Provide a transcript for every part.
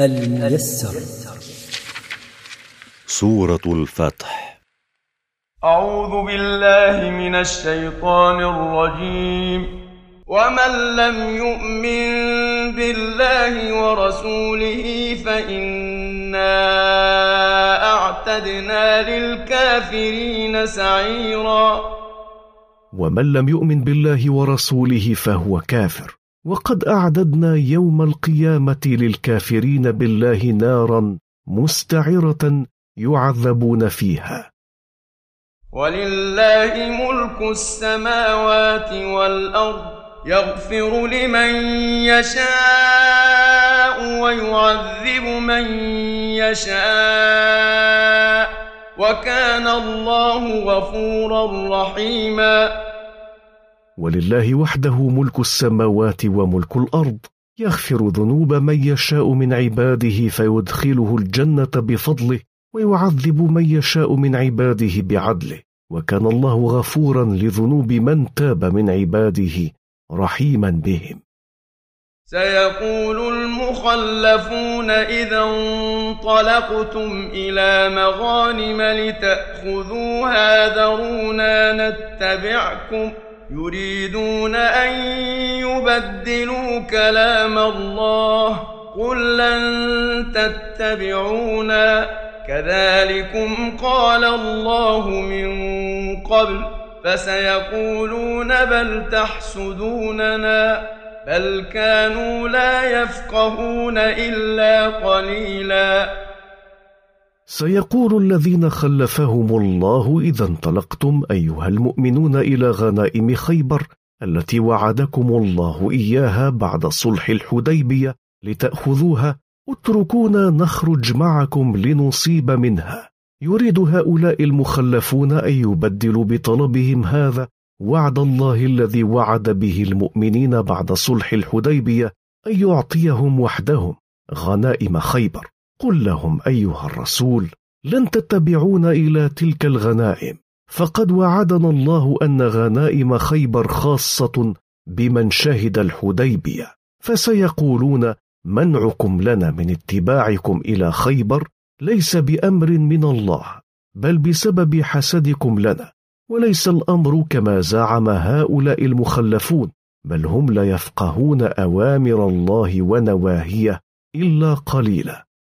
الميسر. سورة الفتح. أعوذ بالله من الشيطان الرجيم. ومن لم يؤمن بالله ورسوله فإنا أعتدنا للكافرين سعيرا. ومن لم يؤمن بالله ورسوله فهو كافر. وقد أعددنا يوم القيامة للكافرين بالله نارا مستعرة يعذبون فيها. ولله ملك السماوات والأرض يغفر لمن يشاء ويعذب من يشاء. وكان الله غفورا رحيما. ولله وحده ملك السماوات وملك الأرض يغفر ذنوب من يشاء من عباده فيدخله الجنة بفضله ويعذب من يشاء من عباده بعدله. وكان الله غفورا لذنوب من تاب من عباده رحيما بهم. سيقول المخلفون إذا انطلقتم إلى مغانم لتأخذوها ذرونا نتبعكم يريدون أن يبدلوا كلام الله. قل لن تتبعونا. كذلكم قال الله من قبل. فسيقولون بل تحسدوننا. بل كانوا لا يفقهون إلا قليلا. سيقول الذين خلفهم الله إذا انطلقتم أيها المؤمنون إلى غنائم خيبر التي وعدكم الله إياها بعد صلح الحديبية لتأخذوها. اتركونا نخرج معكم لنصيب منها. يريد هؤلاء المخلفون أن يبدلوا بطلبهم هذا وعد الله الذي وعد به المؤمنين بعد صلح الحديبية أن يعطيهم وحدهم غنائم خيبر. قل لهم أيها الرسول لن تتبعون إلى تلك الغنائم. فقد وعدنا الله أن غنائم خيبر خاصة بمن شهد الحديبية. فسيقولون منعكم لنا من اتباعكم إلى خيبر ليس بأمر من الله بل بسبب حسدكم لنا. وليس الأمر كما زعم هؤلاء المخلفون بل هم لا يفقهون أوامر الله ونواهيه إلا قليلا.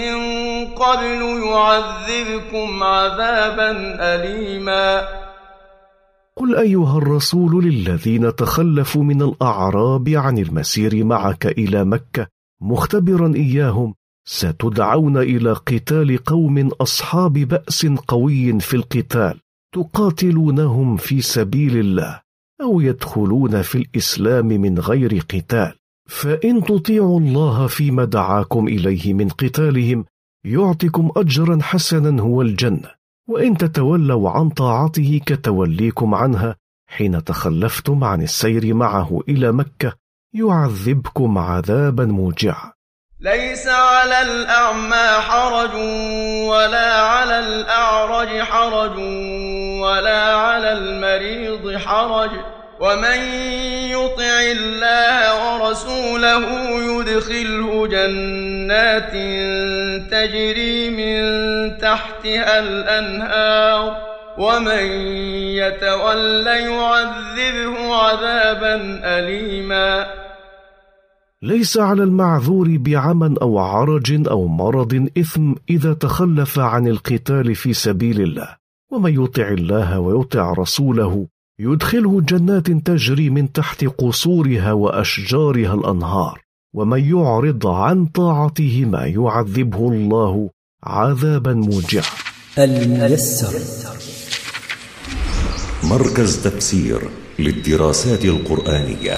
من قبل يعذبكم عذابا أليما. قل أيها الرسول للذين تخلفوا من الأعراب عن المسير معك إلى مكة مختبرا إياهم ستدعون إلى قتال قوم أصحاب بأس قوي في القتال تقاتلونهم في سبيل الله أو يدخلون في الإسلام من غير قتال. فإن تطيعوا الله فيما دعاكم إليه من قتالهم يعطكم اجرا حسنا هو الجنة. وإن تتولوا عن طاعته كتوليكم عنها حين تخلفتم عن السير معه إلى مكة يعذبكم عذابا موجعا. ليس على الأعمى حرج ولا على الأعرج حرج ولا على المريض حرج. ومن يطع الله ورسوله يدخله جنات تجري من تحتها الانهار ومن يتول يعذبه عذابا اليما ليس على المعذور بعمى أو عرج أو مرض إثم إذا تخلف عن القتال في سبيل الله. ومن يطع الله ويطع رسوله يدخله جنات تجري من تحت قصورها وأشجارها الأنهار ومن يعرض عن طاعتهما يعذبه الله عذابا موجعا. الميسر. مركز تفسير للدراسات القرآنية.